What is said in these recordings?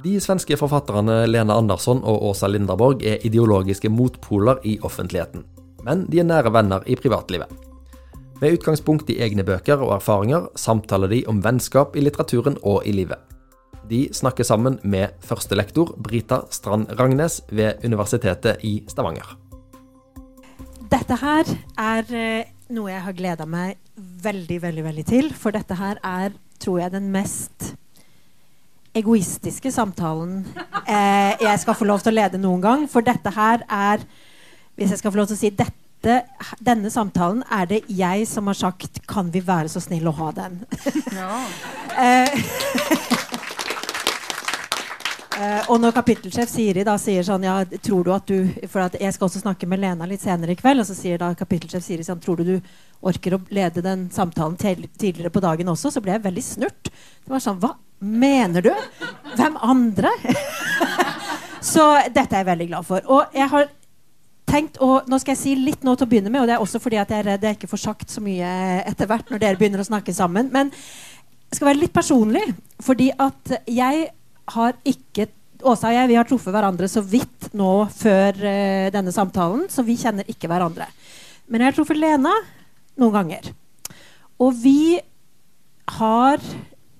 De svenske forfatterne Lena Andersson og Åsa Linderborg er ideologiske motpoler i offentligheten, men de er nære venner i privatlivet. Med utgangspunkt i egne bøker og erfaringer samtaler de om vennskap i litteraturen og i livet. De snakker sammen med førstelektor Brita Strand Rangnes ved Universitetet i Stavanger. Dette her er eh, noe jeg har gleda meg veldig, veldig, veldig til. For dette her er, tror jeg, den mest egoistiske samtalen eh, jeg skal få lov til å lede noen gang. For dette her er Hvis jeg skal få lov til å si dette denne samtalen er det jeg som har sagt 'Kan vi være så snill å ha den?' Ja. eh, Uh, og når kapittelsjef Siri da sier sånn ja, tror du at du For at jeg skal også snakke med Lena litt senere i kveld. Og så sier da kapittelsjef Siri sånn Tror du du orker å lede den samtalen tidligere på dagen også? Så ble jeg veldig snurt. Det var sånn Hva mener du? Hvem andre? så dette er jeg veldig glad for. Og jeg har tenkt og Nå skal jeg si litt nå til å begynne med, og det er også fordi at jeg er redd jeg ikke får sagt så mye etter hvert når dere begynner å snakke sammen. Men jeg skal være litt personlig, fordi at jeg har ikke Åsa og jeg vi har truffet hverandre så vidt nå før uh, denne samtalen, så vi kjenner ikke hverandre. Men jeg har truffet Lena noen ganger. Og vi har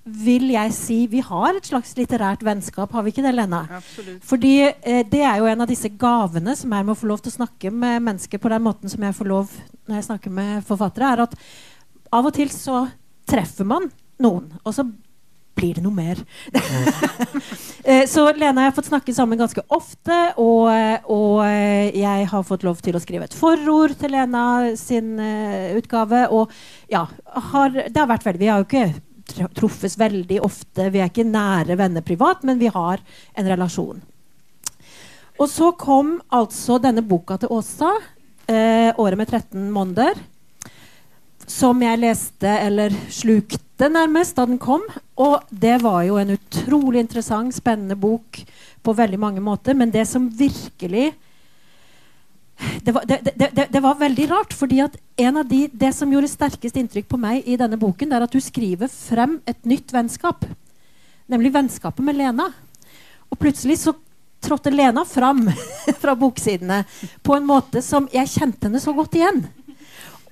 vil jeg si vi har et slags litterært vennskap, har vi ikke det, Lena? Absolutt. Fordi eh, det er jo en av disse gavene som er med å få lov til å snakke med mennesker på den måten som jeg får lov når jeg snakker med forfattere, er at av og til så treffer man noen, og så blir det noe mer. Eh, så Lena og jeg har fått snakke sammen ganske ofte. Og, og, jeg har fått lov til å skrive et forord til Lena sin uh, utgave. Og ja, har, det har vært veldig Vi har jo ikke truffes veldig ofte. Vi er ikke nære venner privat, men vi har en relasjon. Og så kom altså denne boka til Åsa, eh, 'Året med 13 måneder', som jeg leste, eller slukte nærmest da den kom. Og det var jo en utrolig interessant, spennende bok på veldig mange måter. Men det som virkelig det var, det, det, det var, väldigt rart. för en av de, Det som gjorde starkast intryck på mig i denna boken, är att du skriver fram ett nytt vänskap. Nämligen vänskapen med Lena. Och plötsligt så trådde Lena fram från boksidorna på en måte som jag kände henne så gott igen.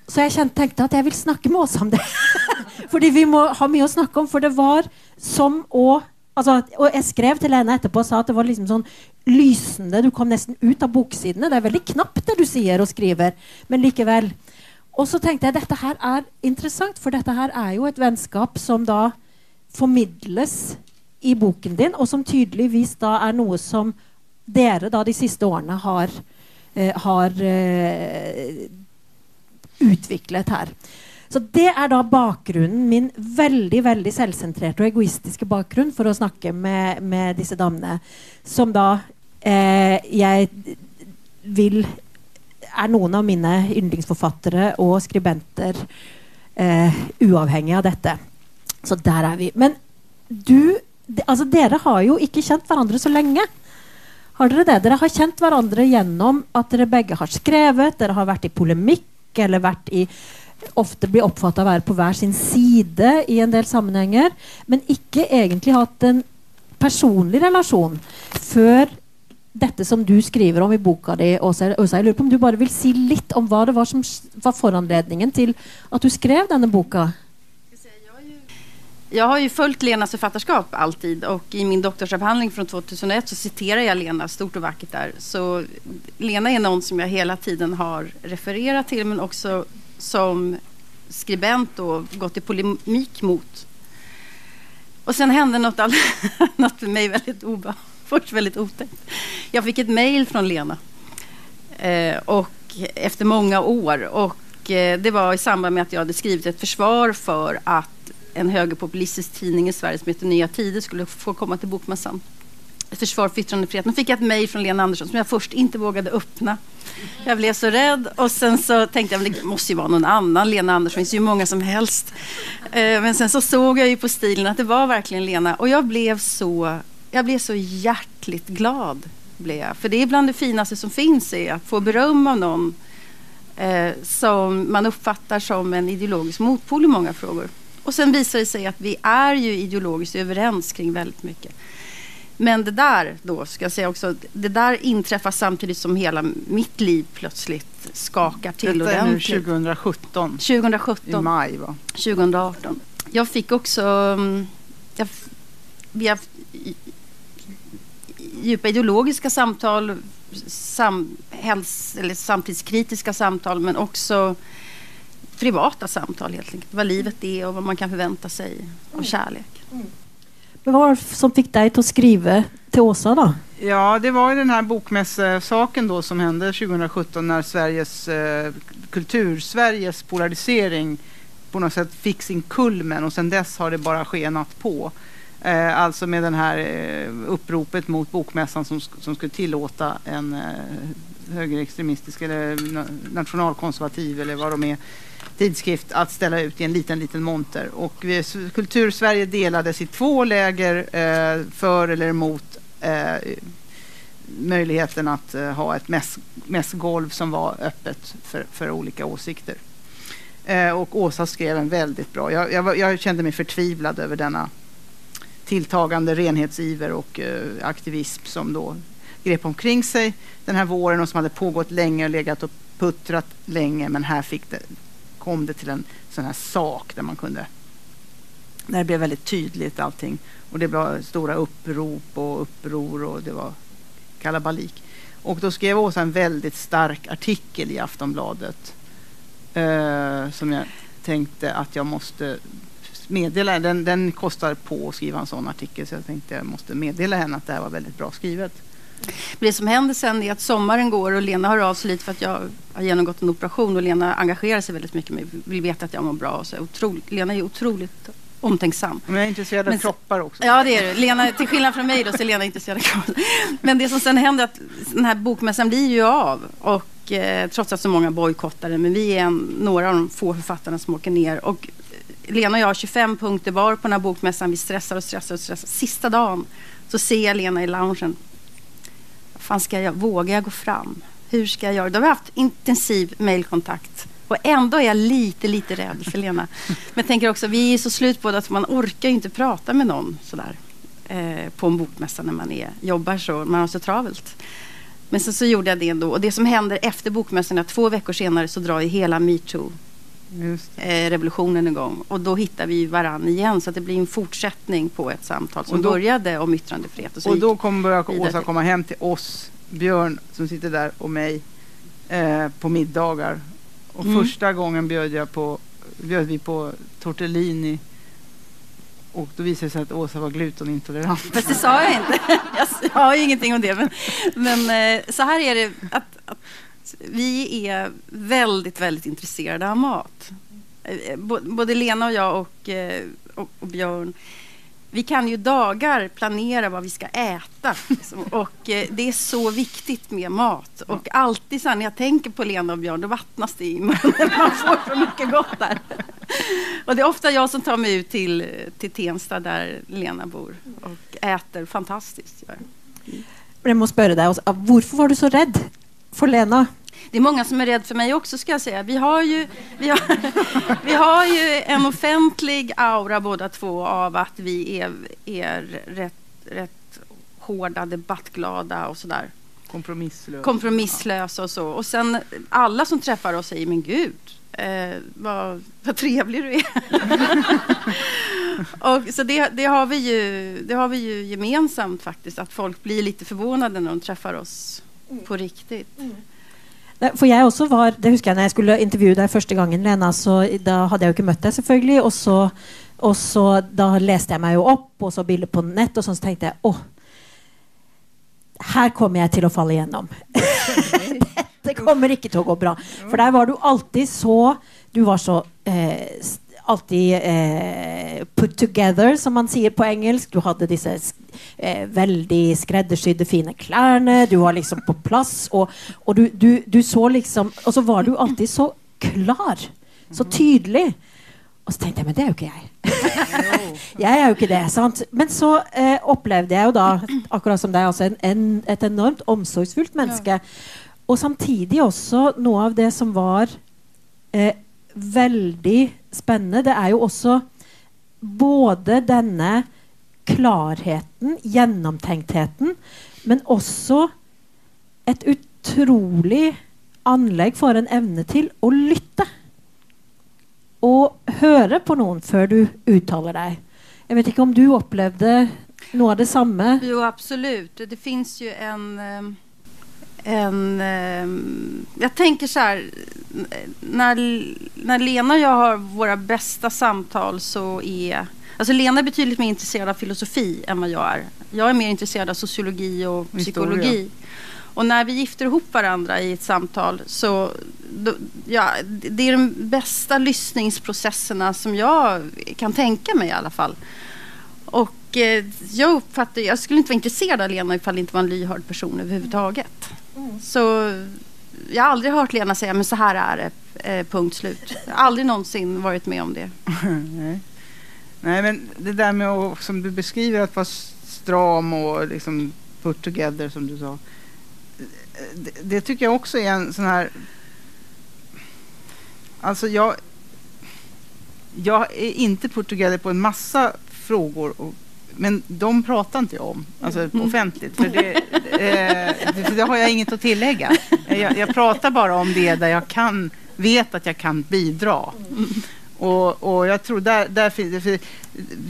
Så jag kände, tänkte att jag vill snacka med oss om det. för vi må ha mycket att snacka om. för det var som att Alltså, och jag skrev till henne etterpå og sa att det var liksom sånn lysende. Du kom nesten ut av boksidene. Det er veldig knapt det du sier og skriver, men likevel. Og så tenkte jeg dette her er interessant, for dette her er jo et vennskap som da formidles i boken din, og som tydeligvis da er noe som dere da de siste årene har, eh, har eh, utviklet her. Så Det är da bakgrunnen min, väldigt väldigt selvsentrerte og egoistiske bakgrunn for å snakke med, med disse damene. Som da eh, jeg vil är noen av mine yndlingsforfattere og skribenter eh, uavhengig av dette. Så där är vi. Men du de, altså Dere har ju inte kjent varandra så länge. Har dere det? Dere har kjent varandra genom att dere begge har skrevet, dere har varit i polemikk eller varit i ofte blir oppfatta å være på hver sin side i en del sammenhenger, men ikke egentlig hatt en personlig relasjon før dette som du skriver om i boka di. Åsa, jeg lurer på om du bare vil si litt om hva det var som var foranledningen til at du skrev denne boka? Jag har ju följt Lenas författarskap alltid och i min doktorsavhandling från 2001 så citerar jag Lena stort och vackert där. Så Lena är någon som jag hela tiden har refererat till men också som skribent då gått i polemik mot. Och sen hände något, all, något för mig väldigt, obe, först väldigt otäckt. Jag fick ett mejl från Lena eh, och efter många år. Och eh, det var i samband med att jag hade skrivit ett försvar för att en högerpopulistisk tidning i Sverige som heter Nya Tider skulle få komma till Bokmässan. Försvar för yttrandefriheten. Då fick jag ett mejl från Lena Andersson som jag först inte vågade öppna. Jag blev så rädd och sen så tänkte jag att det måste ju vara någon annan Lena Andersson. Det finns ju många som helst. Eh, men sen så såg jag ju på stilen att det var verkligen Lena och jag blev så, jag blev så hjärtligt glad. Blev jag. För det är bland det finaste som finns är att få beröm av någon eh, som man uppfattar som en ideologisk motpol i många frågor. Och sen visar det sig att vi är ju ideologiskt överens kring väldigt mycket. Men det där då, ska jag säga också, det där inträffar samtidigt som hela mitt liv plötsligt skakar till Detta är nu ordentligt. 2017, 2017. i maj va? 2018. Jag fick också mm, jag, via djupa ideologiska samtal, samhälls, eller samtidskritiska samtal men också privata samtal helt enkelt. Vad livet är och vad man kan förvänta sig av kärlek. Men vad var det som fick dig att skriva till Åsa då? Ja, det var ju den här bokmässesaken då som hände 2017 när Sveriges eh, kultursveriges polarisering på något sätt fick sin kulmen och sedan dess har det bara skenat på. Eh, alltså med den här eh, uppropet mot bokmässan som, som skulle tillåta en eh, högerextremistisk eller na- nationalkonservativ eller vad de är tidskrift att ställa ut i en liten, liten monter. Och vi, Kultursverige delades i två läger eh, för eller emot eh, möjligheten att eh, ha ett mäss, mässgolv som var öppet för, för olika åsikter. Eh, och Åsa skrev en väldigt bra. Jag, jag, jag kände mig förtvivlad över denna tilltagande renhetsiver och eh, aktivism som då grep omkring sig den här våren och som hade pågått länge och legat och puttrat länge men här fick det, kom det till en sån här sak där man kunde där det blev väldigt tydligt allting och det var stora upprop och uppror och det var kalabalik. Och då skrev Åsa en väldigt stark artikel i Aftonbladet eh, som jag tänkte att jag måste meddela. Den, den kostar på att skriva en sån artikel så jag tänkte jag måste meddela henne att det här var väldigt bra skrivet. Men Det som händer sen är att sommaren går och Lena hör av sig lite för att jag har genomgått en operation och Lena engagerar sig väldigt mycket med vill veta att jag mår bra. Och så otroligt, Lena är otroligt omtänksam. Men jag är intresserad av Men kroppar också. Ja, det är du. Lena, till skillnad från mig då, så är Lena intresserad av kroppen. Men det som sen händer är att den här bokmässan blir ju av. Och eh, trots att så många bojkottar den. Men vi är en, några av de få författarna som åker ner. Och eh, Lena och jag har 25 punkter var på den här bokmässan. Vi stressar och stressar och stressar. Sista dagen så ser jag Lena i loungen. Fan ska jag, vågar jag gå fram? Hur ska jag göra? Då har vi haft intensiv mejlkontakt. Och ändå är jag lite, lite rädd för Lena. Men jag tänker också, vi är så slut på det att man orkar inte prata med någon sådär. Eh, på en bokmässa när man är, jobbar så, man har så travelt. Men så, så gjorde jag det ändå. Och det som händer efter bokmässan är att två veckor senare så drar ju hela metoo revolutionen igång. Och då hittar vi varann igen. Så det blir en fortsättning på ett samtal som då- började om yttrandefrihet. Och så Och då kommer börja Åsa komma hem till oss, Björn som sitter där och mig eh, på middagar. Och Mm. första gången bjöd, jag på, bjöd vi på tortellini. Och då visade det sig att Åsa var glutenintolerant. Fast det sa jag inte. Jag s- jag har ju ingenting om det. Men, men eh, så här är det. Att, att vi är väldigt, väldigt intresserade av mat. Eh, Både Lena och jag och, eh, och, och Björn. Vi kan ju dagar planera vad vi ska äta. liksom. Och eh, det är så viktigt med mat. Och alltid så här, när jag tänker på Lena och Björn, då vattnas det i munnen. Man får så mycket gott där. Och det är ofta jag som tar mig ut till, till Tensta där Lena bor och äter fantastiskt. Jag måste spørre deg, også, hvorfor var du så rädd för Lena? Det är många som är rädda för mig också ska jag säga. Vi har ju, vi har, vi har ju en offentlig aura båda två av att vi är, är rätt, rätt hårda, debattglada och sådär. Kompromisslös. Kompromisslösa och så. Och sen alla som träffar oss säger, men gud, eh, vad, vad trevlig du är. och, så det, det, har vi ju, det har vi ju gemensamt faktiskt, att folk blir lite förvånade när de träffar oss på riktigt. Nei, For jeg også var, det husker jeg når jeg skulle intervjue deg første gangen, Lena, så da hadde jeg jo ikke møtt deg, selvfølgelig. Og så, og så da leste jeg meg jo opp, og så bilder på nett, og sånn, så tenkte jeg åh, her kommer jeg til å falle igjennom. Dette kommer ikke til å gå bra. For der var du alltid så Du var så eh, alltid eh, put together, som man sier på engelsk. Du hadde disse eh, veldig skreddersydde, fine klærne. Du var liksom på plass. Og, og du, du, du så liksom Og så var du alltid så klar. Så tydelig. Og så tenkte jeg, men det er jo ikke jeg. jeg er jo ikke det. sant? Men så eh, opplevde jeg jo da, akkurat som deg, altså en, en, et enormt omsorgsfullt menneske. Og samtidig også noe av det som var eh, veldig spennende, det er jo også både denne klarheten, gjennomtenktheten, men også et utrolig anlegg for en evne til å lytte. Og høre på noen før du uttaler deg. Jag vet inte om du upplevde något av detsamma? Jo, absolut. Det finns ju en... Eh, en eh, jag tänker så här, när, när Lena och jag har våra bästa samtal så är... Alltså Lena är betydligt mer intresserad av filosofi än vad jag är. Jag är mer intresserad av sociologi och Historia. psykologi. Och när vi gifter ihop varandra i ett samtal så då, ja, det är de bästa lyssningsprocesserna som jag kan tänka mig i alla fall. Och eh, jag uppfattar, jag skulle inte vara intresserad av Lena ifall det inte var en lyhörd person överhuvudtaget. Så jag har aldrig hört Lena säga men så här är det, eh, punkt slut. Jag har aldrig någonsin varit med om det. Nej. Nej, men det där med att, som du beskriver, att vara stram och liksom put together som du sa. Eh, det, det tycker jag också är en sån här... Alltså jag... Jag är inte put together på en massa frågor. Och, men de pratar inte jag om, alltså offentligt. För det, eh, för det har jag inget att tillägga. Jag, jag pratar bara om det där jag kan, vet att jag kan bidra. Och, och jag tror där, där finns det,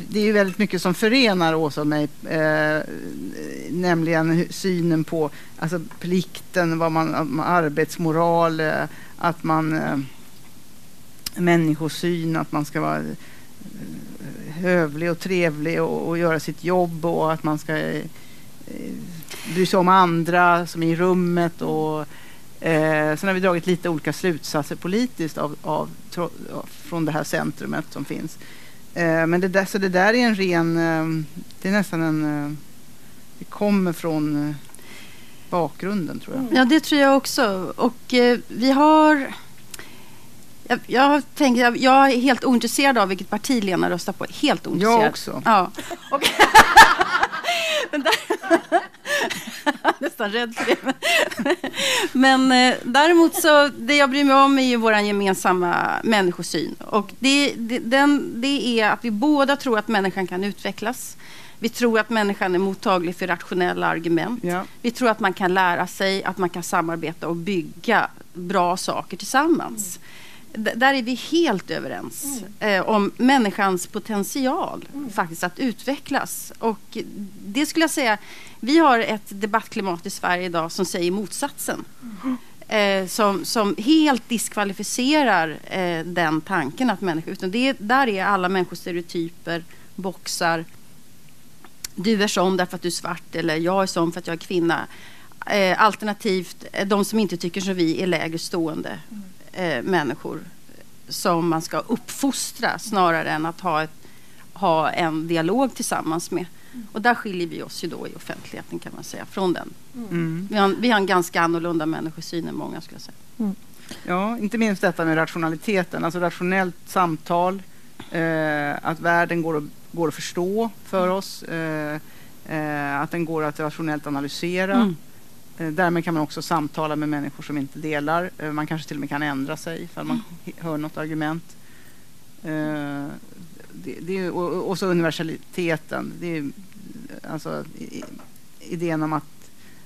det är ju väldigt mycket som förenar Åsa och mig. Eh, nämligen synen på alltså, plikten, vad man, arbetsmoral, eh, att man eh, människosyn, att man ska vara hövlig och trevlig och, och göra sitt jobb och att man ska eh, bry sig om andra som är i rummet. Och, eh, sen har vi dragit lite olika slutsatser politiskt av, av, tro, från det här centrumet som finns. Eh, men det där, så det där är en ren, eh, det är nästan en, eh, det kommer från eh, bakgrunden tror jag. Ja, det tror jag också. Och eh, vi har... Jag, jag, tänker, jag, jag är helt ointresserad av vilket parti Lena röstar på. Helt ointresserad. Jag också. Ja. Och nästan rädd för det. Men eh, däremot så, det jag bryr mig om är ju vår gemensamma människosyn. Och det, det, den, det är att vi båda tror att människan kan utvecklas. Vi tror att människan är mottaglig för rationella argument. Ja. Vi tror att man kan lära sig, att man kan samarbeta och bygga bra saker tillsammans. D- där är vi helt överens eh, om människans potential faktiskt att utvecklas. Och det skulle jag säga, vi har ett debattklimat i Sverige idag som säger motsatsen. Eh, som, som helt diskvalificerar eh, den tanken att människor, utan det, där är alla människor stereotyper, boxar, du är sån därför att du är svart eller jag är sån för att jag är kvinna. Eh, alternativt, eh, de som inte tycker som vi är lägre stående eh, människor som man ska uppfostra snarare än att ha, ett, ha en dialog tillsammans med. Och där skiljer vi oss ju då i offentligheten kan man säga från den. Mm. Vi har, en- vi har en ganska annorlunda människosyn än många skulle jag säga. Ja, inte minst detta med rationaliteten, alltså rationellt samtal, eh, att världen går att, går att förstå för oss, eh, eh, att den går att rationellt analysera. Mm. Eh, därmed kan man också samtala med människor som inte delar. Eh, man kanske till och med kan ändra sig ifall man h- hör något argument. Eh, det, det och, och så universaliteten. Det är, alltså, idén om att...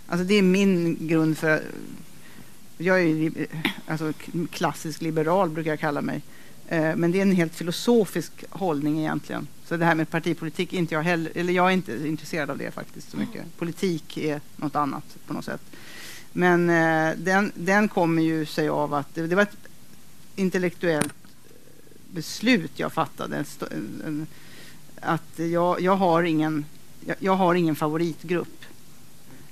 Alltså det är min grund för jag är alltså, klassisk liberal brukar jag kalla mig. Eh, men det är en helt filosofisk hållning egentligen. Så det här med partipolitik inte jag heller, eller jag är inte intresserad av det faktiskt så mycket. Politik är något annat på något sätt. Men eh, den, den kommer ju sig av att det, det var ett intellektuellt beslut jag fattade. Att jag, jag, har ingen, jag, jag har ingen favoritgrupp.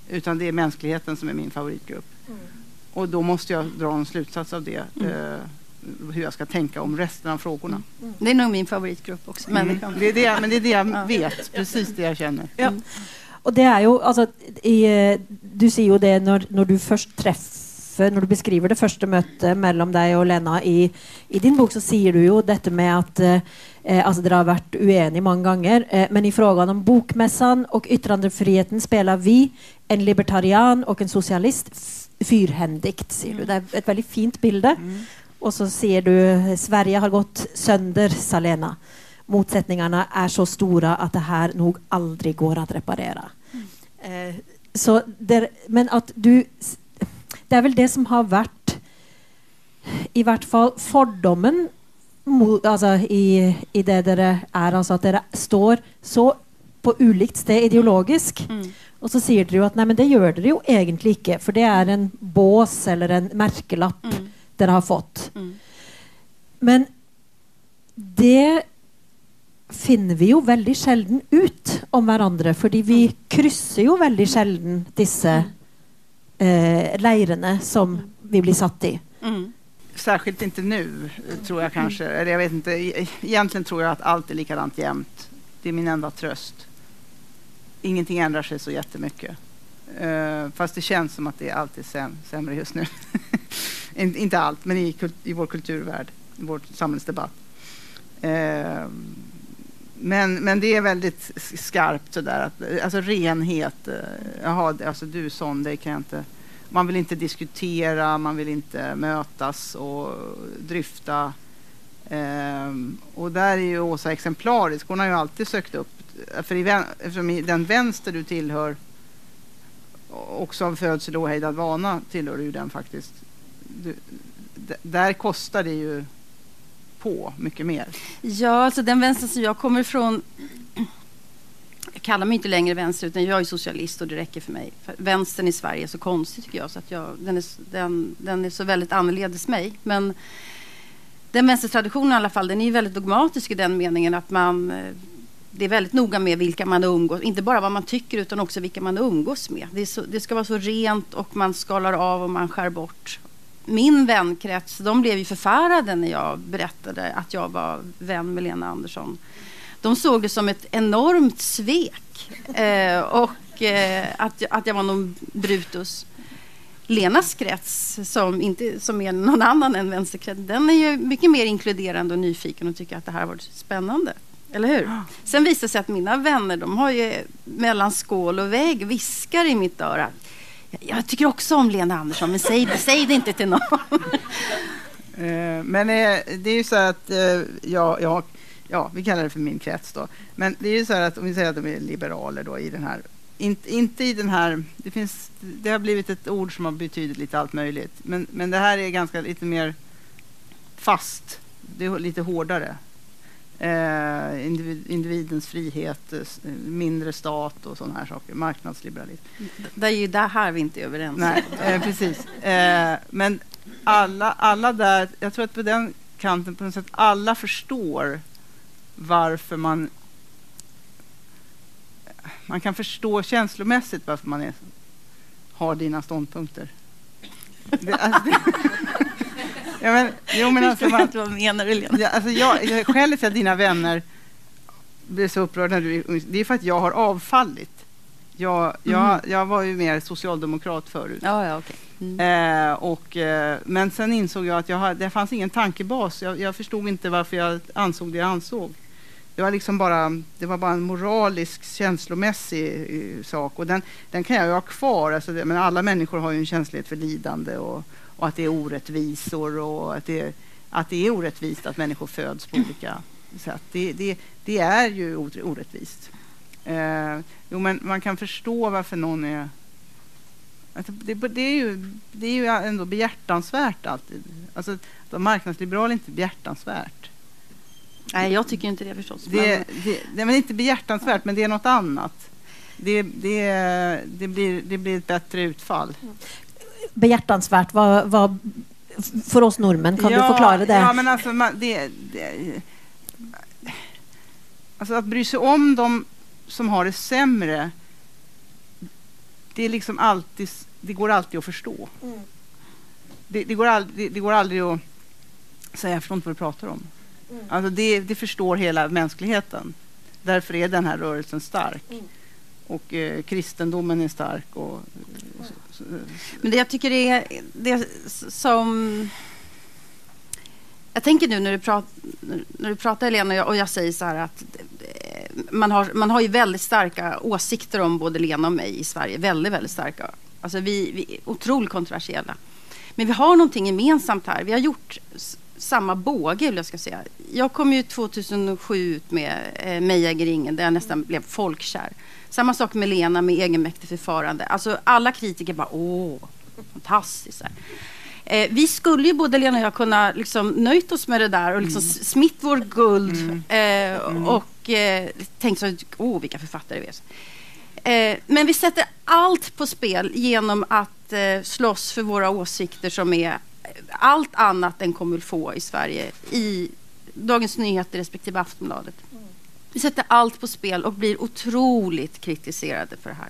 Utan det är mänskligheten som är min favoritgrupp. Och då måste jag dra en slutsats av det. Eh, hur jag ska tänka om resten av frågorna. Det är nog min favoritgrupp också, människan. Mm. Det är det, men det är det jag Ja. vet. Precis det jag känner. Ja. Och det är ju, alltså, i, eh, du säger ju det när, när du först träffar, när du beskriver det första mötet mellan dig och Lena i, i din bok så säger du ju detta med att eh, eh, alltså, det har varit oeniga många gånger, eh, men i frågan om bokmässan och yttrandefriheten spelar vi, en libertarian och en socialist, fyrhändigt, säger du. Det är ett väldigt fint bild. Och så ser du Sverige har gått sönder, sa Lena. motsättningarna är så stora att det här nog aldrig går att reparera. Eh, så där, men att du, det är väl det som har varit i vart fall fördomen alltså i, i det där är, alltså att det står så på ulikt sted ideologisk. Mm. Och så säger du att nej, men det gör det ju egentligen inte, för det är en bås eller en märkelapp Mm. Det har fått. Mm. Men det finner vi ju väldigt sällan ut om varandra, för vi kryssar ju väldigt sällan dessa eh, leirarna som vi blir satt i. Mm. Särskilt inte nu, tror jag kanske. Eller jag vet inte. E- Egentligen tror jag att allt är likadant jämt. Det är min enda tröst. Ingenting ändrar sig så jättemycket. Uh, fast det känns som att det är alltid säm sämre just nu. Inte allt, men i, i vår kulturvärld, i vår samhällsdebatt. Eh, men, men det är väldigt skarpt sådär. Att, alltså renhet. Eh, jaha, alltså du är sån, det kan jag inte. Man vill inte diskutera, man vill inte mötas och dryfta. Eh, och där är ju Åsa exemplarisk. Hon har ju alltid sökt upp, för i, eftersom i den vänster du tillhör, också av födsel och ohejdad vana tillhör du ju den faktiskt. Du, där kostar det ju på mycket mer. Ja, alltså den vänster som jag kommer ifrån jag kallar mig inte längre vänster utan jag är socialist och det räcker för mig. För vänstern i Sverige är så konstig tycker jag så att jag, den, är, den, den är så väldigt annorledes mig. Men den vänstertraditionen i alla fall den är väldigt dogmatisk i den meningen att man eh, det är väldigt noga med vilka man umgås, inte bara vad man tycker utan också vilka man umgås med. Det, så, det ska vara så rent och man skalar av och man skär bort. Min vänkrets, de blev ju förfärade när jag berättade att jag var vän med Lena Andersson. De såg det som ett enormt svek eh, och eh, att, att jag var någon Brutus. Lenas krets, som, inte, som är någon annan än vänsterkretsen, den är ju mycket mer inkluderande och nyfiken och tycker att det här har varit spännande. Eller hur? Sen visar det sig att mina vänner, de har ju mellan skål och vägg viskar i mitt öra. Jag tycker också om Lena Andersson, men säg, säg det inte till någon. Eh, men eh, det är ju så att eh, jag, jag, ja, vi kallar det för min krets då. Men det är ju så här att om vi säger att de är liberaler då i den här, inte, inte i den här, det finns, det har blivit ett ord som har betydit lite allt möjligt. Men, men det här är ganska lite mer fast, det är lite hårdare. Eh, individ, individens frihet, eh, s- mindre stat och sådana här saker, marknadsliberalism. Det är ju det här vi inte är överens. Nej, eh, precis. Eh, men alla, alla där, jag tror att på den kanten på något sätt, alla förstår varför man man kan förstå känslomässigt varför man är, har dina ståndpunkter. Det, alltså, det, ja, men, jo, men alltså, man, vad menar du Lena? Ja, alltså jag, jag, skälet till att dina vänner blir så upprörda när du det är för att jag har avfallit. Jag, jag, jag var ju mer socialdemokrat förut. Ja, ja, okej. Mm. Eh, och, eh, men sen insåg jag att jag hade, det fanns ingen tankebas. Jag, jag förstod inte varför jag ansåg det jag ansåg. Det var liksom bara, det var bara en moralisk, känslomässig eh, sak. Och den, den kan jag ju ha kvar. Alltså det, men alla människor har ju en känslighet för lidande och, och att det är orättvisor och att det, att det är orättvist att människor föds på olika sätt. Det, det, det är ju or- orättvist. Eh, jo, men man kan förstå varför någon är det, det, är ju, det är ju ändå behjärtansvärt alltid. Alltså, marknadsliberal är inte behjärtansvärt. Nej, jag tycker inte det förstås. Det, men- det, det, men inte behjärtansvärt, men det är något annat. Det, det, det, blir, det blir ett bättre utfall. Behjärtansvärt, vad, vad, för oss norrmän, kan du förklara det? Ja, men alltså, man, det, det, alltså att bry sig om de som har det sämre, det, är liksom alltid, det går alltid att förstå. Mm. Det, det, går aldrig, det, det går aldrig att säga, jag förstår inte vad du pratar om. Mm. Alltså det, det förstår hela mänskligheten. Därför är den här rörelsen stark. Mm. Och eh, kristendomen är stark. Och, så, men det jag tycker det är det som... Jag tänker nu när du, prat, när du pratar Helena och jag, och jag säger så här att eh, man har, man har ju väldigt starka åsikter om både Lena och mig i Sverige. Väldigt, väldigt starka. Alltså vi, vi är otroligt kontroversiella. Men vi har någonting gemensamt här. Vi har gjort samma båge, vill jag ska säga. Jag kom ju 2007 ut med eh, Mig äger ingen, där jag nästan blev folkkär. Samma sak med Lena med egenmäktigt förfarande. Alltså alla kritiker bara åh, fantastiskt. Eh, vi skulle ju både Lena och jag kunna liksom nöjt oss med det där och liksom mm. smitt vår guld mm. Eh, mm. och eh, tänkt så åh vilka författare vi är. Eh, men vi sätter allt på spel genom att eh, slåss för våra åsikter som är allt annat än kommer få i Sverige i Dagens Nyheter respektive Aftonbladet. Vi sätter allt på spel och blir otroligt kritiserade för det här.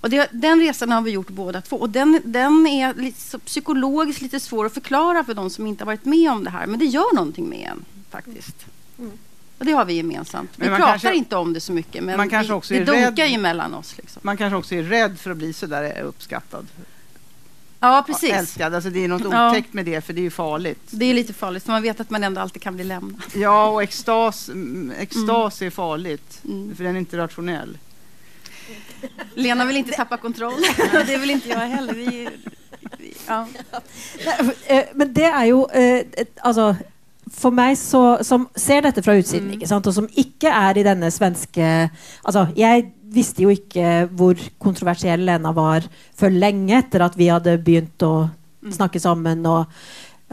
Och det, den resan har vi gjort båda två. Och den, den är lite, psykologiskt lite svår att förklara för de som inte har varit med om det här. Men det gör någonting med en faktiskt. Mm. Och det har vi gemensamt. Vi pratar kanske, inte om det så mycket, men man kanske också vi, det dunkar rädd, ju mellan oss. Liksom. Man kanske också är rädd för att bli så där uppskattad. Ja, precis. Älskad. Alltså, det är något ja. otäckt med det, för det är ju farligt. Det är lite farligt, för man vet att man ändå alltid kan bli lämnad. Ja, och extas, mm, extas mm. är farligt, mm. för den är inte rationell. Lena vill inte tappa kontroll. det vill inte jag heller. Vi, vi, ja. Eh, men det är ju... Eh, alltså, för mig så, som ser detta från utsidan mm. och som inte är i denna svenska... Alltså, jag visste ju inte hur kontroversiell Lena var för länge efter att vi hade börjat att mm. snacka samman. Och,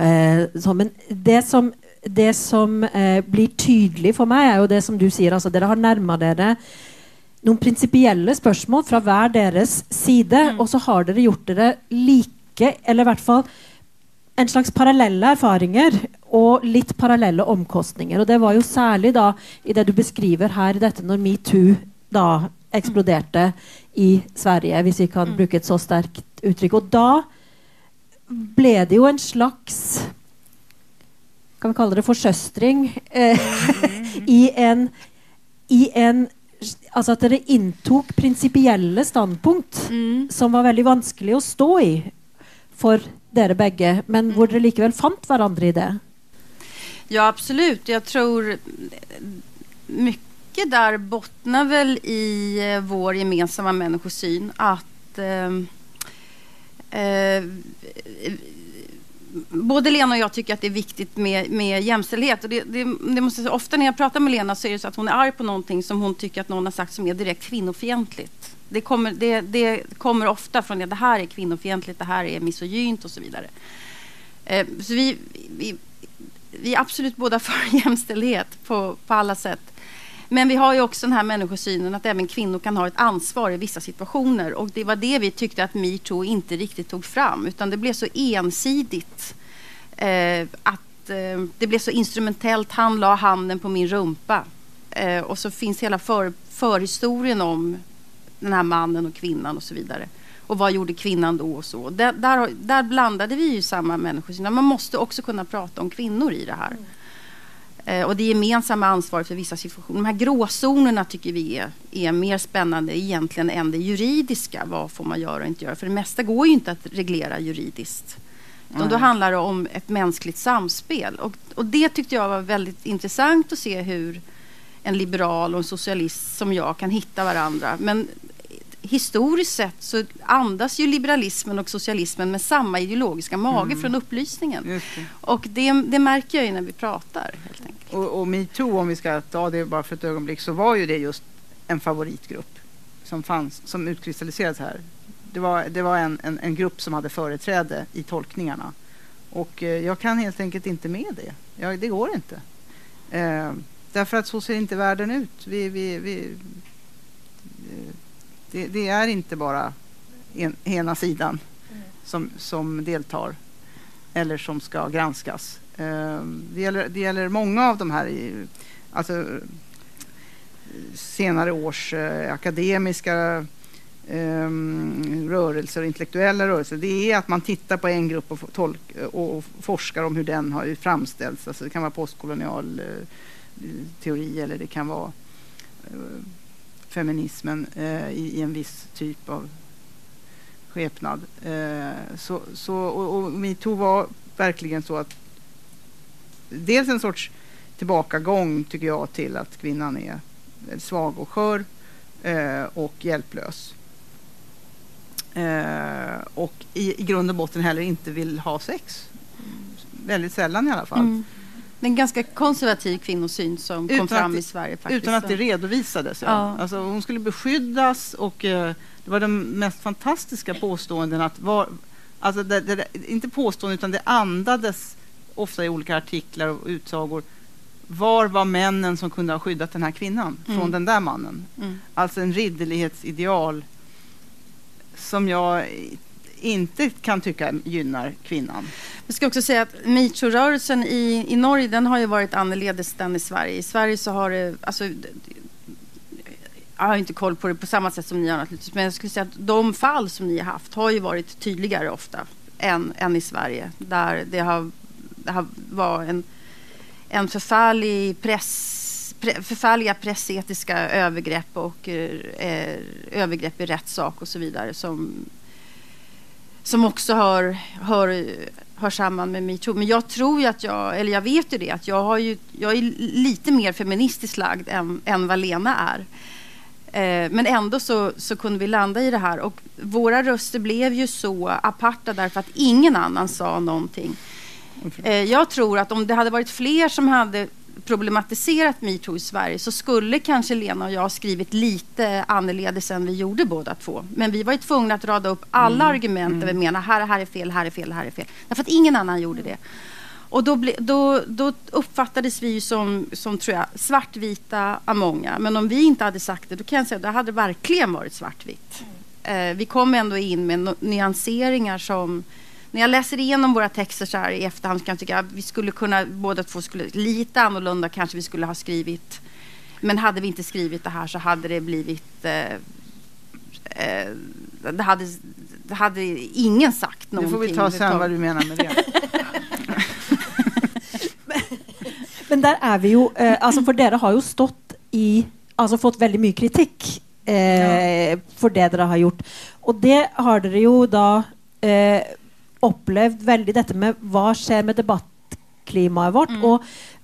eh, så, men det som, det som eh, blir tydligt för mig är ju det som du säger, alltså, det har närmat er noen prinsipielle spørsmål fra hver deres side, mm. og så har dere gjort dere like, eller i hvert fall en slags parallelle erfaringer og litt parallelle omkostninger. Og det var jo særlig da i det du beskriver her, dette når metoo da eksploderte i Sverige, hvis vi kan mm. bruke et så sterkt uttrykk. Og da ble det jo en slags Kan vi kalle det forsøstring? Eh, mm. i en, i en alltså att det intog principiella standpunkt mm. som var väldigt vanskelig att stå i för dere bägge, men mm. hvor dere likevel fant varandra i det. Ja, absolut. Jag tror mycket där bottnar väl i eh, vår gemensamma människosyn att eh, eh, både Lena och jag tycker att det är viktigt med, med jämställdhet. Och det, det, det måste, ofta när jag pratar med Lena så är det så att hon är arg på någonting som hon tycker att någon har sagt som är direkt kvinnofientligt. Det kommer, det, det kommer ofta från att det här är kvinnofientligt, det här är misogynt och så vidare. Eh, så vi, vi, vi är absolut båda för jämställdhet på, på alla sätt. Men vi har ju också den här människosynen att även kvinnor kan ha ett ansvar i vissa situationer. Och det var det vi tyckte att metoo inte riktigt tog fram. Utan det blev så ensidigt. Eh, att eh, det blev så instrumentellt. Han la handen på min rumpa. Eh, och så finns hela för, förhistorien om den här mannen och kvinnan och så vidare. Och vad gjorde kvinnan då och så. Där, där, där blandade vi ju samma människosyn. Man måste också kunna prata om kvinnor i det här. Mm. Och det gemensamma ansvaret för vissa situationer. De här gråzonerna tycker vi är, är mer spännande egentligen än det juridiska. Vad får man göra och inte göra? För det mesta går ju inte att reglera juridiskt. Utan då handlar det om ett mänskligt samspel. Och, och det tyckte jag var väldigt intressant att se hur en liberal och en socialist som jag kan hitta varandra. Men historiskt sett så andas ju liberalismen och socialismen med samma ideologiska mage mm. från upplysningen. Det. Och det, det, märker jag ju när vi pratar. Helt enkelt. Och, och metoo, om vi ska ta det bara för ett ögonblick, så var ju det just en favoritgrupp som, fanns, som utkristalliserades här. Det var, det var en, en, en grupp som hade företräde i tolkningarna. Och eh, jag kan helt enkelt inte med det. Jag, det går inte. Eh, därför att så ser inte världen ut. Vi, vi, vi, eh, det, det är inte bara en, ena sidan som, som deltar eller som ska granskas. Ehm, det, gäller, det gäller många av de här i, alltså, senare års eh, akademiska um, rörelser och intellektuella rörelser. Det är att man tittar på en grupp och, tolk, och forskar om hur den har framställts. Alltså det kan vara postkolonial uh, teori eller det kan vara eh, feminismen eh, i, i, en viss typ av skepnad. Eh, så, så, och, och metoo var verkligen så att dels en sorts tillbakagång tycker jag till att kvinnan är svag och skör eh, och hjälplös. Eh, och i, i grund och botten heller inte vill ha sex. väldigt sällan i alla fall. Mm. Det är en ganska konservativ kvinnosyn som Utan kom fram att- i Sverige. Faktiskt. Utan att det redovisades. Ja. Ja. Alltså, hon skulle beskyddas och eh, det var de mest fantastiska påståenden. Att var, alltså det, det, inte påståenden utan det andades ofta i olika artiklar och utsagor. Var var männen som kunde ha skyddat den här kvinnan från Mm. den där mannen? Mm. Alltså en ridderlighetsideal som jag inte kan tycka gynnar kvinnan. Jag ska också säga att metoo-rörelsen i, i Norge den har ju varit annorledes än i Sverige. I Sverige så har det... Alltså, jag har inte koll på det på samma sätt som ni har naturligtvis. Men jag skulle säga att de fall som ni har haft har ju varit tydligare ofta än, än i Sverige. Där det har, det har var en, en förfärlig press, pre, förfärliga pressetiska övergrepp och eh, eh övergrepp i rättssak och så vidare som som också hör, hör, hör samman med metoo. Men jag tror ju att jag, eller jag vet ju det, att jag, har ju, jag är lite mer feministiskt lagd än, än vad Lena är. Eh, men ändå så, så kunde vi landa i det här. Och våra röster blev ju så aparta därför att ingen annan sa någonting. Eh, jag tror att om det hade varit fler som hade problematiserat metoo i Sverige så skulle kanske Lena och jag skrivit lite annorledes än vi gjorde båda två. Men vi var ju tvungna att rada upp alla argument där vi menar här, här är fel, här är fel, här är fel. Därför att ingen annan gjorde det. Och då, ble, då, då uppfattades vi som, som tror jag, svartvita av många. Men om vi inte hade sagt det, då kan jag säga att det hade verkligen varit svartvitt. Eh, vi kom ändå in med no- nyanseringar som när jag läser igenom våra texter så här i efterhand kan jag tycka att vi skulle kunna, båda två skulle, lite annorlunda kanske vi skulle ha skrivit. Men hade vi inte skrivit det här så hade det blivit, eh, eh, det, hade, det hade ingen sagt Nu någonting. får vi ta sen vad du menar med det. Men der er vi jo eh, altså For dere har jo stått i Altså fått veldig mye kritikk eh, for det dere har gjort. Og det har dere jo da eh, opplevd veldig dette med hva skjer med debattklimaet vårt, og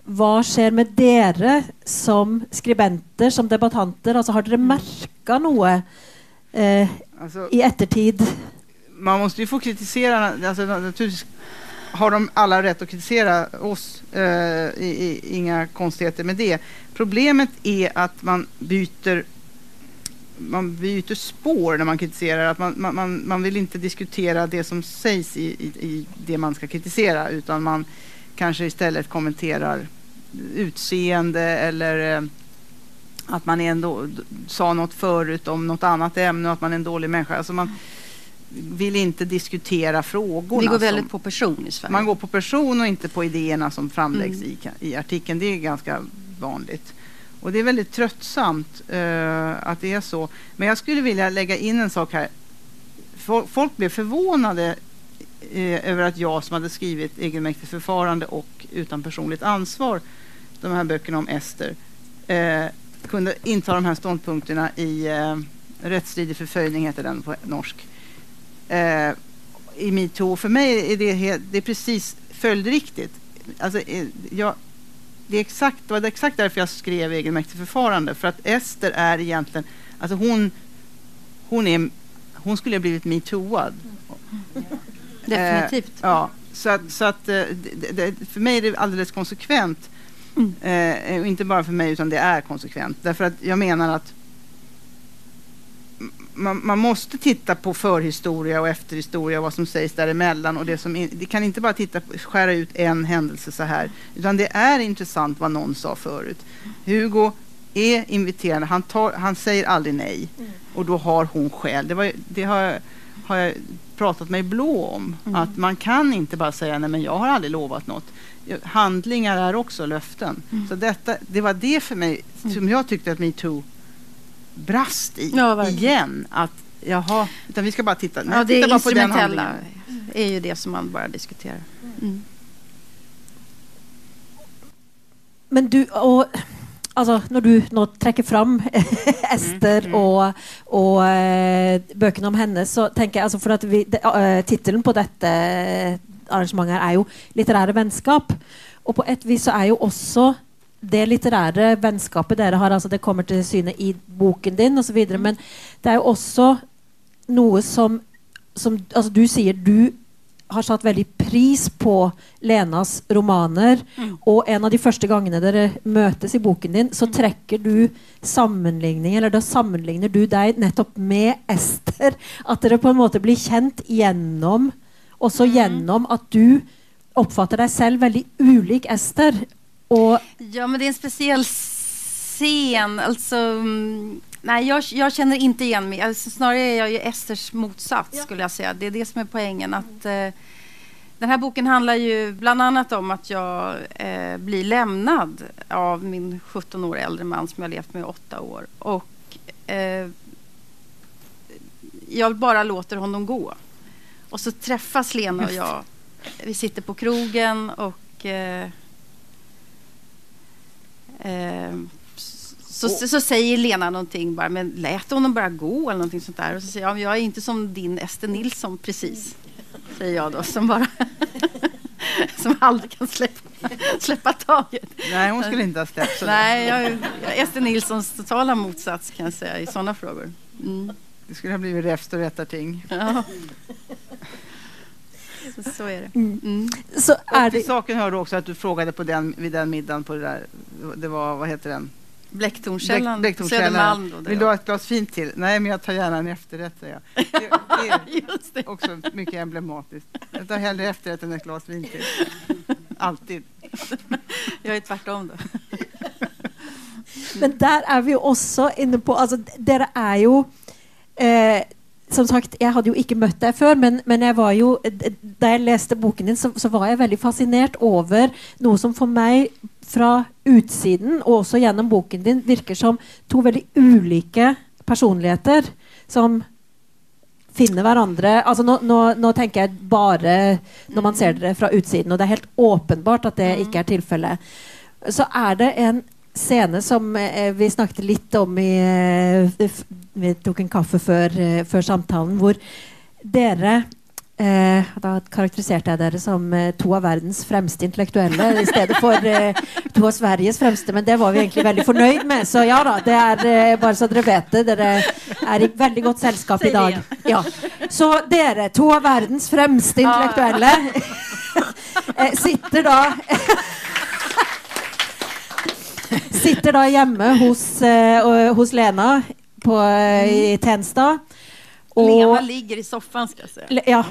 hva skjer med dere som skribenter, som debattanter? Altså Har dere merka noe eh, Alltså, i ettertid? man måste ju få kritisera, alltså, naturligtvis har de alla rätt att kritisera oss, eh, i, i, inga konstigheter med det. Problemet är att man byter man byter spår när man kritiserar. Att man, man, man, vill inte diskutera det som sägs i, i, i det man ska kritisera utan man kanske istället kommenterar utseende eller eh, att man är en då, sa något förut om något annat ämne och att man är en dålig människa. Alltså man vill inte diskutera frågorna. Vi går som- väldigt på person i Sverige. man går på person och inte på idéerna som framläggs Mm. i, i artikeln. Det är ganska vanligt. Och det är väldigt tröttsamt eh, att det är så. Men jag skulle vilja lägga in en sak här. Folk blev förvånade eh, över att jag som hade skrivit egenmäktigt förfarande och utan personligt ansvar, de här böckerna om Ester, eh, kunde inta de här ståndpunkterna i eh, Rättsstridig förföljning, heter den på norsk. Eh, i metoo. För mig är det, det är precis följdriktigt. Alltså, eh, jag, det, är exakt, det var exakt därför jag skrev egenmäktigt förfarande. För att Ester är egentligen, alltså hon, hon, är, hon skulle ha blivit metooad. Definitivt. Eh, ja, så att, så att eh, det, det, för mig är det alldeles konsekvent. Eh, och inte bara för mig utan det är konsekvent. Därför att jag menar att man, man måste titta på förhistoria och efterhistoria och vad som sägs däremellan. Och det, som in, det kan inte bara titta på, skära ut en händelse så här. Utan det är intressant vad någon sa förut. Hugo är inviterande. Han, tar, han säger aldrig nej. Och då har hon skäl. Det, var, det har, har jag pratat mig blå om. Att man kan inte bara säga nej men jag har aldrig lovat något. Handlingar är också löften. Så detta, det var det för mig som jag tyckte att metoo brast i Ja, igen. Att jaha, utan vi ska bara titta. Ja, det titta bara på den instrumentella handlingen. är ju det som man bara diskuterar. Mm. Men du, og altså, når du nå trekker fram Ester og, og eh, bøkene om henne, så tenker jeg altså for at vi, det, eh, Tittelen på dette arrangementet her er jo 'Litterære vennskap'. Og på et vis så er jo også det litterære vennskapet dere har, altså det kommer til syne i boken din osv., men det er jo også noe som, som altså Du sier du har satt veldig pris på Lenas romaner. Mm. Og en av de første gangene dere møtes i boken din, så trekker du sammenligning, eller da sammenligner du deg nettopp med Ester. At dere på en måte blir kjent gjennom også gjennom at du oppfatter deg selv veldig ulik Ester. Og Ja, men det är en speciell scen. Alltså, mm, nej, jag, jag känner inte igen mig. Alltså, snarare är jag ju Esters motsats, skulle jag säga. Det är det som är poängen. Att, eh, den här boken handlar ju bland annat om att jag eh, blir lämnad av min 17 år äldre man som jag levt med i åtta år. Och eh, jag bara låter honom gå. Och så träffas Lena och jag. Vi sitter på krogen och Eh, så, så, så säger Lena någonting bara, men lät honom bara gå eller någonting sånt där. Och så säger jag, jag är inte som din Ester Nilsson precis. Säger jag då, som bara som aldrig kan släppa, släppa taget. Nej, hon skulle inte ha släppt sådär. Nej, jag, jag Ester Nilssons totala motsats kan jag säga i sådana frågor. Mm. Det skulle ha blivit räfst och rättarting. Ja. Så, så är det. Mm. så er Och till det saken hör också att du frågade på den, vid den middagen på det där, det var, vad heter den? Bläcktornkällan, Bläck-. Södermalm. Då, där Vill du ha ett glas fint till? Nej, men jag tar gärna en efterrätt, säger jag. Det, det är Just det. också mycket emblematiskt. Jag tar hellre efterrätt än ett glas vin till. Alltid. Jag är tvärtom då. Men der er vi jo også inne på altså, Dere er jo eh, Som sagt, jeg hadde jo ikke møtt deg før, men, men jeg var jo da jeg leste boken din, så, så var jeg veldig fascinert over noe som for meg fra utsiden, og også gjennom boken din, virker som to veldig ulike personligheter som finner hverandre altså nå, nå, nå tenker jeg bare når man ser dere fra utsiden, og det er helt åpenbart at det ikke er tilfellet. Så er det en scene som eh, vi snakket litt om i eh, Vi tok en kaffe før, eh, før samtalen, hvor dere eh, Da karakteriserte jeg dere som eh, to av verdens fremste intellektuelle i stedet for eh, to av Sveriges fremste, men det var vi egentlig veldig fornøyd med. Så ja da, det er bare så dere vet det. Dere er i veldig godt selskap i dag. Ja. Så dere, to av verdens fremste intellektuelle, eh, sitter da Sitter da hjemme hos, eh, og- hos Lena på, eh, i Tensta. Lena ligger i soffan ska jag säga. Ja.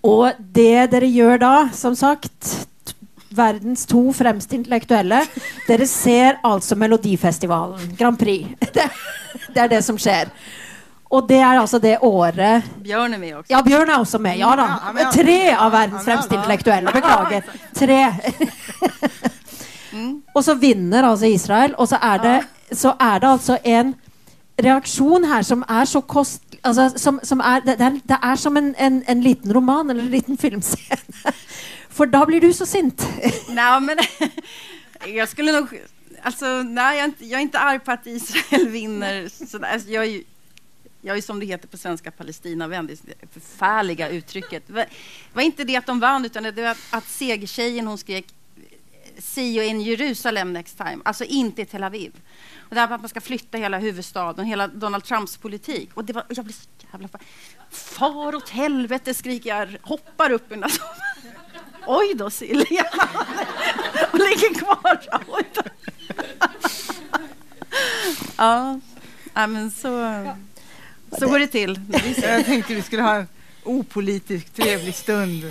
Og det dere gjør da, som sagt Verdens to fremste intellektuelle. Dere ser altså Melodifestivalen, Grand Prix. Det, det er det som skjer. Og det er altså det året Björn är med också. Ja, Bjørn er også med. Ja men- Tre av verdens fremste intellektuelle. Beklager. Tre. Og så vinner altså Israel, og så er det, så er det altså en reaksjon her som er så kost... Altså, som, som er, det, er, det er som en, en, en liten roman eller en liten filmscene. For da blir du så sint. Nej, men jag skulle nog... Alltså, nej, jag är, inte, jag är inte arg på att Israel vinner. Sådär. Alltså, jag, är ju, jag är som det heter på svenska Palestinavän, det förfärliga uttrycket. Det var, inte det att de vann, utan det var att, att segertjejen hon skrek See you in Jerusalem next time, alltså inte i Tel Aviv. Och det här att man ska flytta hela huvudstaden, hela Donald Trumps politik. Och det var, jag blev så jävla... fa- Far åt helvete, skriker jag, hoppar upp ur soffan. Oj då Silja! Och ligger kvar. Oj då. Ja men så, så går det till. Jag tänkte vi skulle ha en opolitisk trevlig stund.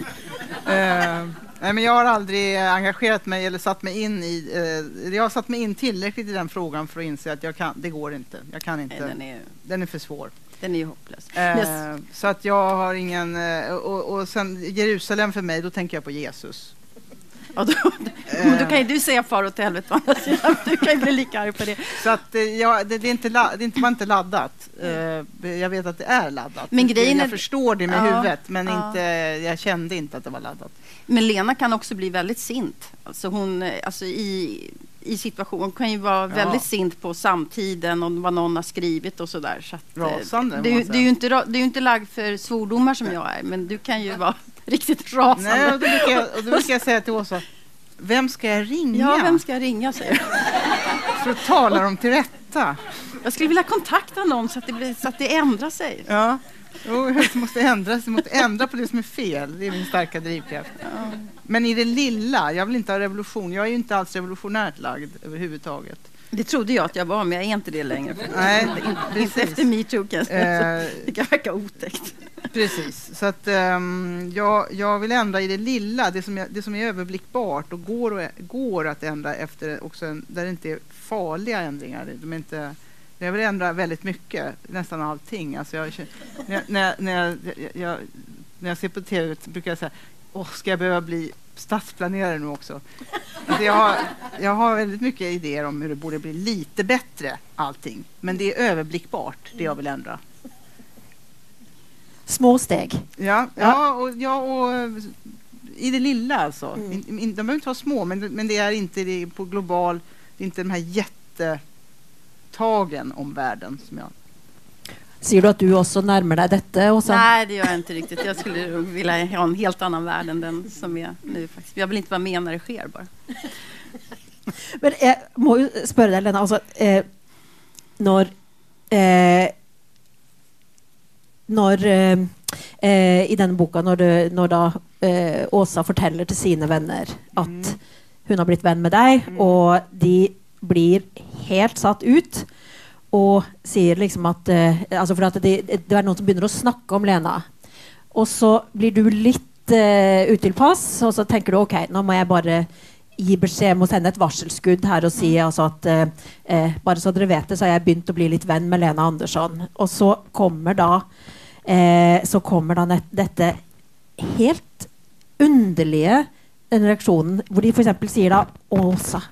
Eh, nej, men jag har aldrig engagerat mig eller satt mig in i... eh, jag har satt mig in tillräckligt i den frågan för att inse att jag kan, det går inte. Jag kan inte. Nej, den, är, Den är för svår. den är ju hopplös. Eh, Yes. Så att jag har ingen... eh, och, och sen Jerusalem för mig, då tänker jag på Jesus. Ja, då, då, då kan ju du säga far åt helvete å andra sidan. Du kan ju bli lika arg på det. Så att eh, ja, det, det, är inte la, det är inte laddat. Eh, jag vet att det är laddat. Men grejen jag är- förstår det med Ja, huvudet, men inte, jag kände inte att det var laddat. Men Lena kan också bli väldigt sint. Alltså hon, eh, alltså i, i situation, hon kan ju vara Ja. väldigt sint på samtiden och vad någon har skrivit och sådär. Så att, Rasande, Du, du, är ju inte, du är inte lagd för svordomar som jag är, men du kan ju vara riktigt rasande. Nej, och då, brukar jag, och då brukar jag säga till Åsa, vem ska jag ringa Ja, vem ska jag ringa säger för att tala dem till rätta? Jag skulle vilja kontakta någon så att det, blir, så att det ändrar sig. Ja, Jo, det måste ändras. Det måste ändra på det som är fel. Det är min starka drivkraft. Men i det lilla, jag vill inte ha revolution. Jag är ju inte alls revolutionärt lagd överhuvudtaget. Det trodde jag att jag var, men jag är inte det längre. Nej, Inte efter metoo kan jag säga. Eh, Det kan verka otäckt. Precis, så att ehm, jag, jag vill ändra i det lilla, det som, är, det som är överblickbart och går, och, går att ändra efter också en, där det inte är farliga ändringar. De är inte, jag vill ändra väldigt mycket, nästan allting. Alltså jag, när, när, när, jag, jag, när jag ser på tv brukar jag säga, Åh, ska jag behöva bli stadsplanerare nu också? Alltså jag, har, jag har väldigt mycket idéer om hur det borde bli lite bättre allting. Men det är överblickbart, det jag vill ändra. Små steg. Ja, ja. och, ja, och i det lilla alltså. Mm. De behöver inte vara små, men, men det är inte det på global, det är inte de här jättetagen om världen som jag... Sier du at du også nærmer deg dette? Åsa? Nej, det gör jag inte riktigt. Jag skulle vilja ha en helt annan värld än den som är nu. Faktiskt. Jag vill inte vara med när det sker bara. Men jeg må jo spørre deg, Lena. Altså, eh, når eh, Når eh, eh, I denne boka, når, du, når da eh, Åsa forteller til sine venner at Mm. hun har blitt venn med deg, og de blir helt satt ut och säger liksom att eh, altså For det, det är någon som börjar snacka om Lena. och så blir du lite uh, utilpass, och så tänker du okej, okay, nu måste jag bara ge besked, må sende ett varselskudd här och säga altså at eh, eh, Bare så ni vet det, så har jag börjat att bli lite vän med Lena Andersson. och så kommer då eh, Så kommer då detta helt underliga den reaksjonen hvor de exempel säger då, Åsa,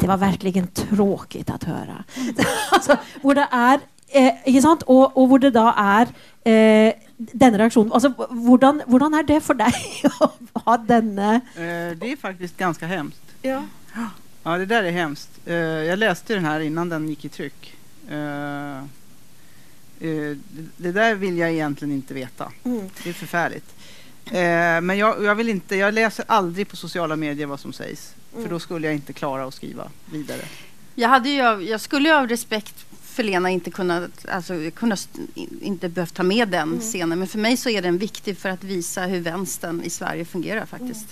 det var verkligen tråkigt att höra. altså, hvor det er eh, Ikke sant? Og, og hvor det da er eh, denne reaksjonen altså, hvordan, hvordan er det for deg å ha denne Eh, det är faktiskt ganska hemskt. ja. Ja, det där är hemskt. Eh, jag läste den här innan den gick i tryck. Eh, eh, det, det där vill jag egentligen inte veta. Mm. Det är förfärligt. Eh, men jag, jag, vill inte, jag läser aldrig på sociala medier vad som sägs. För då skulle jag inte klara att skriva vidare. Jag, hade ju, jag skulle ju av respekt för Lena inte kunna, alltså, kunna inte behövt ta med den scenen. Men för mig så är den viktig för att visa hur vänstern i Sverige fungerar faktiskt.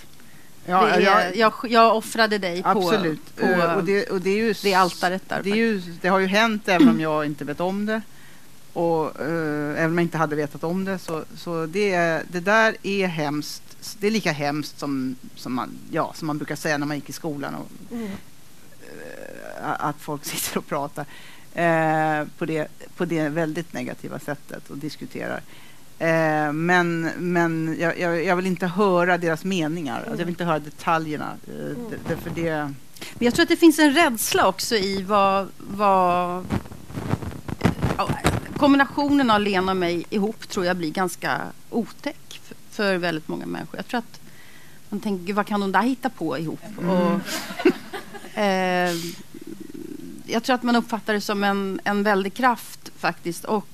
Ja, det är, jag- jag, jag offrade dig på, Absolut. på Eh, och, det, och det är ju det altaret där. Det, ju, det har ju hänt även om jag inte vet om det. Och eh, även om jag inte hade vetat om det. Så, så det, det där är hemskt. Det är lika hemskt som, som, man, ja, som man brukar säga när man gick i skolan. Och, Mm. eh, att folk sitter och pratar eh, på, det, på det väldigt negativa sättet och diskuterar. Eh, men men jag, jag, jag vill inte höra deras meningar. Alltså, jag vill inte höra detaljerna. Eh, det, det, för det, Men jag tror att det finns en rädsla också i vad, vad ja, kombinationen av Lena och mig ihop tror jag blir ganska otäck för, väldigt många människor. Jag tror att man tänker, "Gud, vad kan de där hitta på ihop? Och, eh, jag tror att man uppfattar det som en, en väldig kraft faktiskt och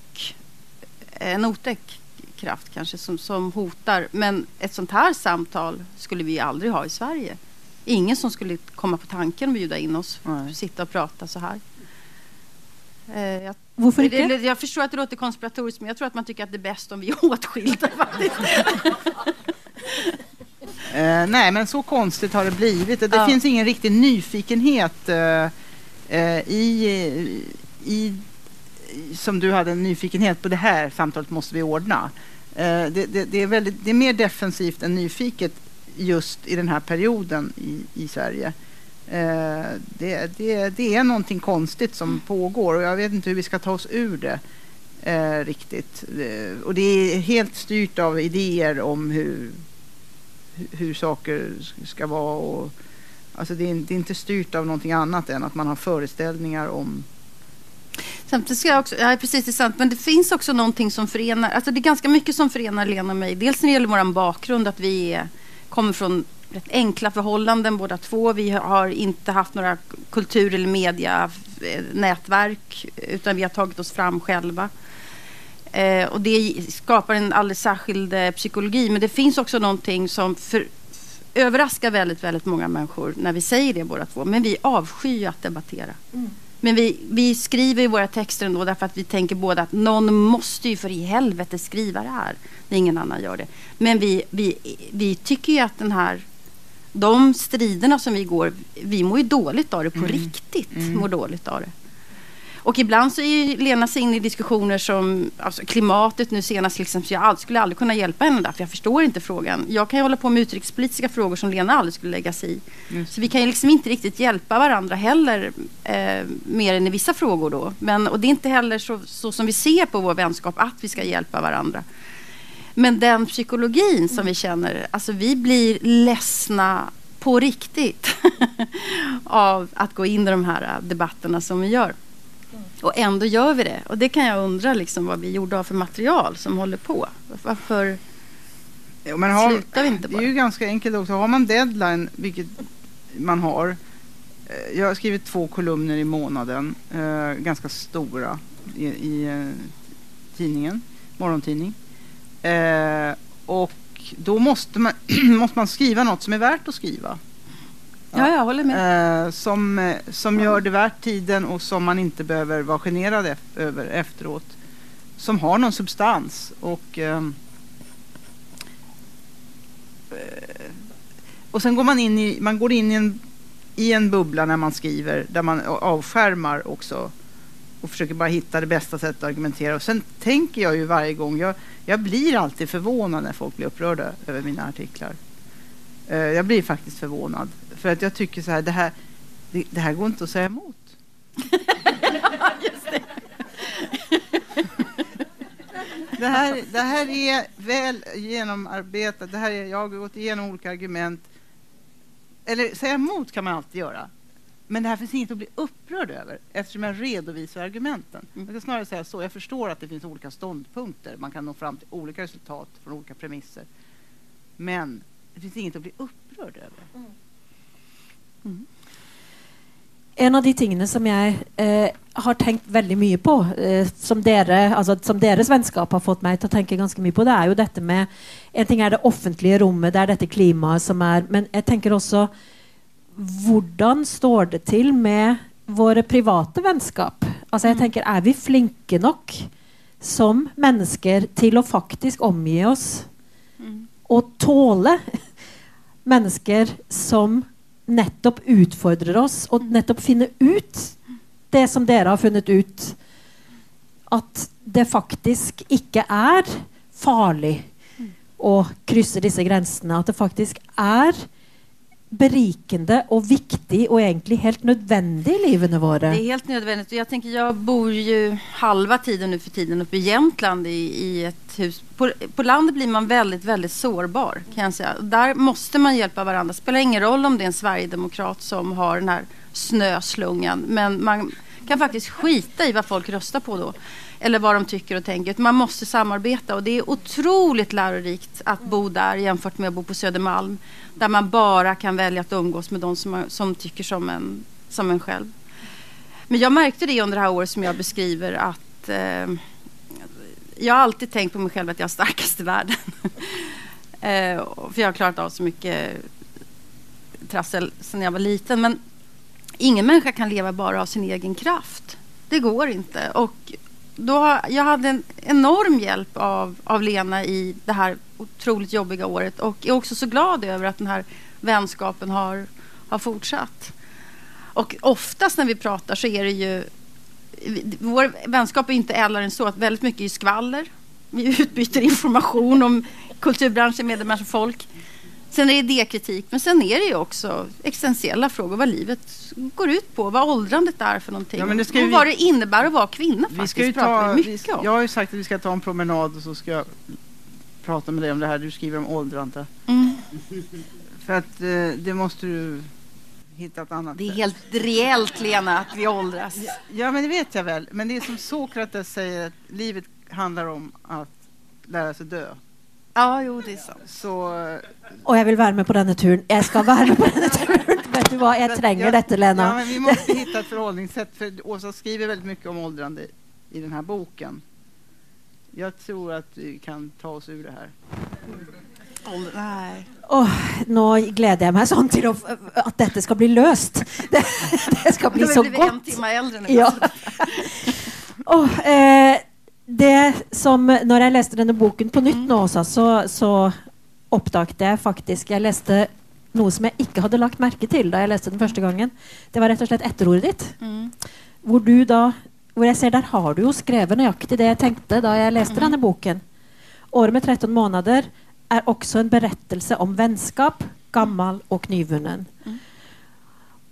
en otäck kraft kanske som, som hotar. Men ett sånt här samtal skulle vi aldrig ha i Sverige. Ingen som skulle komma på tanken att bjuda in oss Nej. sitta och prata så här. Eh, jag, Det, ikke? det- jag förstår att det låter konspiratoriskt men jag tror att man tycker att det är bäst om vi är åtskilda faktiskt. Eh, nej, men så konstigt har det blivit. Det Ja. finns ingen riktig nyfikenhet eh, eh, i, i, i, som du hade en nyfikenhet på det här samtalet måste vi ordna. Eh, det, det, det, är väldigt, det är mer defensivt än nyfiket just i den här perioden i, i Sverige. Eh, det, det, det är någonting konstigt som pågår och jag vet inte hur vi ska ta oss ur det eh, riktigt. Eh, och det är helt styrt av idéer om hur, hu- hur saker ska vara. Och, alltså det, är, det är inte styrt av någonting annat än att man har föreställningar om... Samtidigt ska jag också, ja precis det är sant, men det finns också någonting som förenar, alltså det är ganska mycket som förenar Lena och mig. Dels när det gäller vår bakgrund, att vi är, kommer från rätt enkla förhållanden båda två. Vi har inte haft några kultur eller media eh, nätverk, utan vi har tagit oss fram själva. Eh, och det skapar en alldeles särskild eh, psykologi, men det finns också någonting som för, överraskar väldigt, väldigt många människor när vi säger det båda två. Men vi avskyr att debattera. Men vi, vi skriver i våra texter ändå därför att vi tänker både att någon måste ju för i helvete skriva det här när ingen annan gör det. Men vi, vi, vi tycker ju att den här de striderna som vi går, vi mår ju dåligt av det på Mm. riktigt. Mm. Mår dåligt av det. Och ibland så är Lena sig in i diskussioner som alltså klimatet nu senast. Liksom, så jag skulle aldrig kunna hjälpa henne där, för jag förstår inte frågan. Jag kan ju hålla på med utrikespolitiska frågor som Lena aldrig skulle lägga sig i. Just. Så vi kan ju liksom inte riktigt hjälpa varandra heller, eh, mer än i vissa frågor då. Men, och det är inte heller så, så som vi ser på vår vänskap, att vi ska hjälpa varandra. Men den psykologin som vi känner, alltså vi blir ledsna på riktigt av att gå in i de här debatterna som vi gör. Och ändå gör vi det. Och det kan jag undra liksom vad vi gjorde av för material som håller på. Varför Ja, men har, slutar vi inte det är bara? ju ganska enkelt också. Har man deadline, vilket man har. eh, Jag har skrivit två kolumner i månaden, eh, ganska stora, i, i eh, tidningen, morgontidning. Eh, och då måste man, måste man skriva något som är värt att skriva. Ja, jag håller med. Eh, som, eh, som gör det värt tiden och som man inte behöver vara generad ef- över efteråt. Som har någon substans. Och, ehm, eh, och sen går man in i, man går in i en, i en bubbla när man skriver där man avskärmar också och försöker bara hitta det bästa sättet att argumentera. Och sen tänker jag ju varje gång, jag, jag blir alltid förvånad när folk blir upprörda över mina artiklar. Eh, jag blir faktiskt förvånad. För att jag tycker så här, det här, det, det här går inte att säga emot. Det här, det här är väl genomarbetat. Det här är, jag har gått igenom olika argument. Eller säga emot kan man alltid göra. Men det här finns inget att bli upprörd över eftersom jag redovisar argumenten. Mm. Jag ska snarare säga så. Jag förstår att det finns olika ståndpunkter. Man kan nå fram till olika resultat från olika premisser. Men det finns inget att bli upprörd över. En av de tingene som jeg eh, har tenkt veldig mye på, eh, som, dere, altså, som deres vennskap har fått meg til å tenke ganske mye på, det er jo dette med En ting er det offentlige rommet, det er dette klimaet som er Men jeg tenker også Hvordan står det til med våre private vennskap? Altså jeg tenker, Er vi flinke nok som mennesker til å faktisk omgi oss Mm. og tåle mennesker som nettopp utfordrer oss, og nettopp finne ut det som dere har funnet ut. At det faktisk ikke er farlig å krysse disse grensene. At det faktisk er berikende och viktig och egentligen helt nödvändig i livet våra. Det är helt nödvändigt. Jag, tänker, jag bor ju halva tiden nu för tiden uppe i Jämtland i, i ett hus. På, på landet blir man väldigt, väldigt sårbar kan jag säga. Där måste man hjälpa varandra. Det spelar ingen roll om det är en sverigedemokrat som har den här snöslungan. Men man kan faktiskt skita i vad folk röstar på då. Eller vad de tycker och tänker. Man måste samarbeta och det är otroligt lärorikt att bo där jämfört med att bo på Södermalm. Där man bara kan välja att umgås med de som, som tycker som en, som en själv. Men jag märkte det under det här året som jag beskriver att eh, jag har alltid tänkt på mig själv att jag är starkast i världen. eh, för jag har klarat av så mycket trassel sedan jag var liten. Men ingen människa kan leva bara av sin egen kraft. Det går inte. Och då, jag hade en enorm hjälp av, av Lena i det här otroligt jobbiga året och är också så glad över att den här vänskapen har, har fortsatt. Och oftast när vi pratar så är det ju... Vår vänskap är inte ädlare än så. att Väldigt mycket är skvaller. Vi utbyter information om kulturbranschen, medmänniskor, folk. Sen är det idékritik, men sen är det ju också existentiella frågor. Vad livet går ut på, vad åldrandet är för någonting. Ja, och vi- vad det innebär att vara kvinna Vi faktiskt. ska ta, vi jag har ju sagt att vi ska ta en promenad och så ska jag prata med dig om det här. Du skriver om åldrande. Mm. För att eh, det måste du hitta ett annat Det är helt reellt, Lena, att vi åldras. Ja, men det vet jag väl. Men det är som Sokrates säger att livet handlar om att lära sig dö. Ja, jo, det är sant. Så eh, Og jeg vil være med på denne turen. Jeg skal være med på denne turen! Vet du hva, jeg trenger ja, dette, Lena. Ja, men vi måste hitta ett förhållningssätt. För Åsa skriver väldigt mycket om åldrande i den här boken. Jag tror att vi kan ta oss ur det här. Nej. Åh, nå gleder jeg meg sånn til å, at dette skal bli løst. Det, det skal bli Då har så vi blivit en timme äldre nu. Ja. Åh, eh, det som Når jeg leste denne boken på nytt nå også, så, så oppdaget jeg faktisk Jeg leste noe som jeg ikke hadde lagt merke til da jeg leste den første gangen. Det var rett og slett etterordet ditt. Mm. Hvor du da hvor jeg ser Der har du jo skrevet nøyaktig det jeg tenkte da jeg leste denne boken. Året med 13 måneder er også en berettelse om vennskap, gammel og nyvunnen.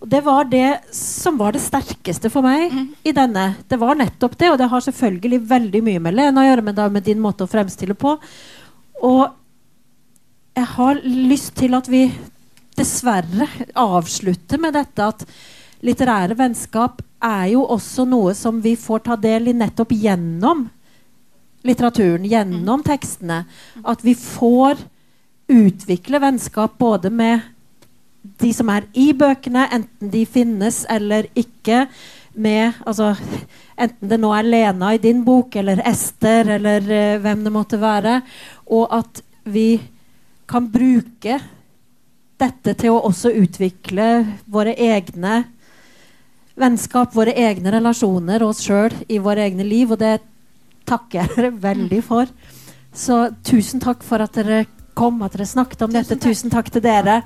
Og Det var det som var det sterkeste for meg i denne. Det var nettopp det, og det har selvfølgelig veldig mye med Lena å gjøre, men med din måte å fremstille på. Og jeg har lyst til at vi dessverre avslutter med dette at litterære vennskap er jo også noe som vi får ta del i nettopp gjennom litteraturen, gjennom tekstene. At vi får utvikle vennskap både med de som er i bøkene, enten de finnes eller ikke. Med, altså, enten det nå er Lena i din bok, eller Ester, eller eh, hvem det måtte være. Og at vi kan bruke dette til å også utvikle våre egne vennskap, våre egne relasjoner, oss sjøl i våre egne liv. Og det takker jeg dere veldig for. Så tusen takk for at dere kom, at dere snakket om dette. Tusen takk til dere.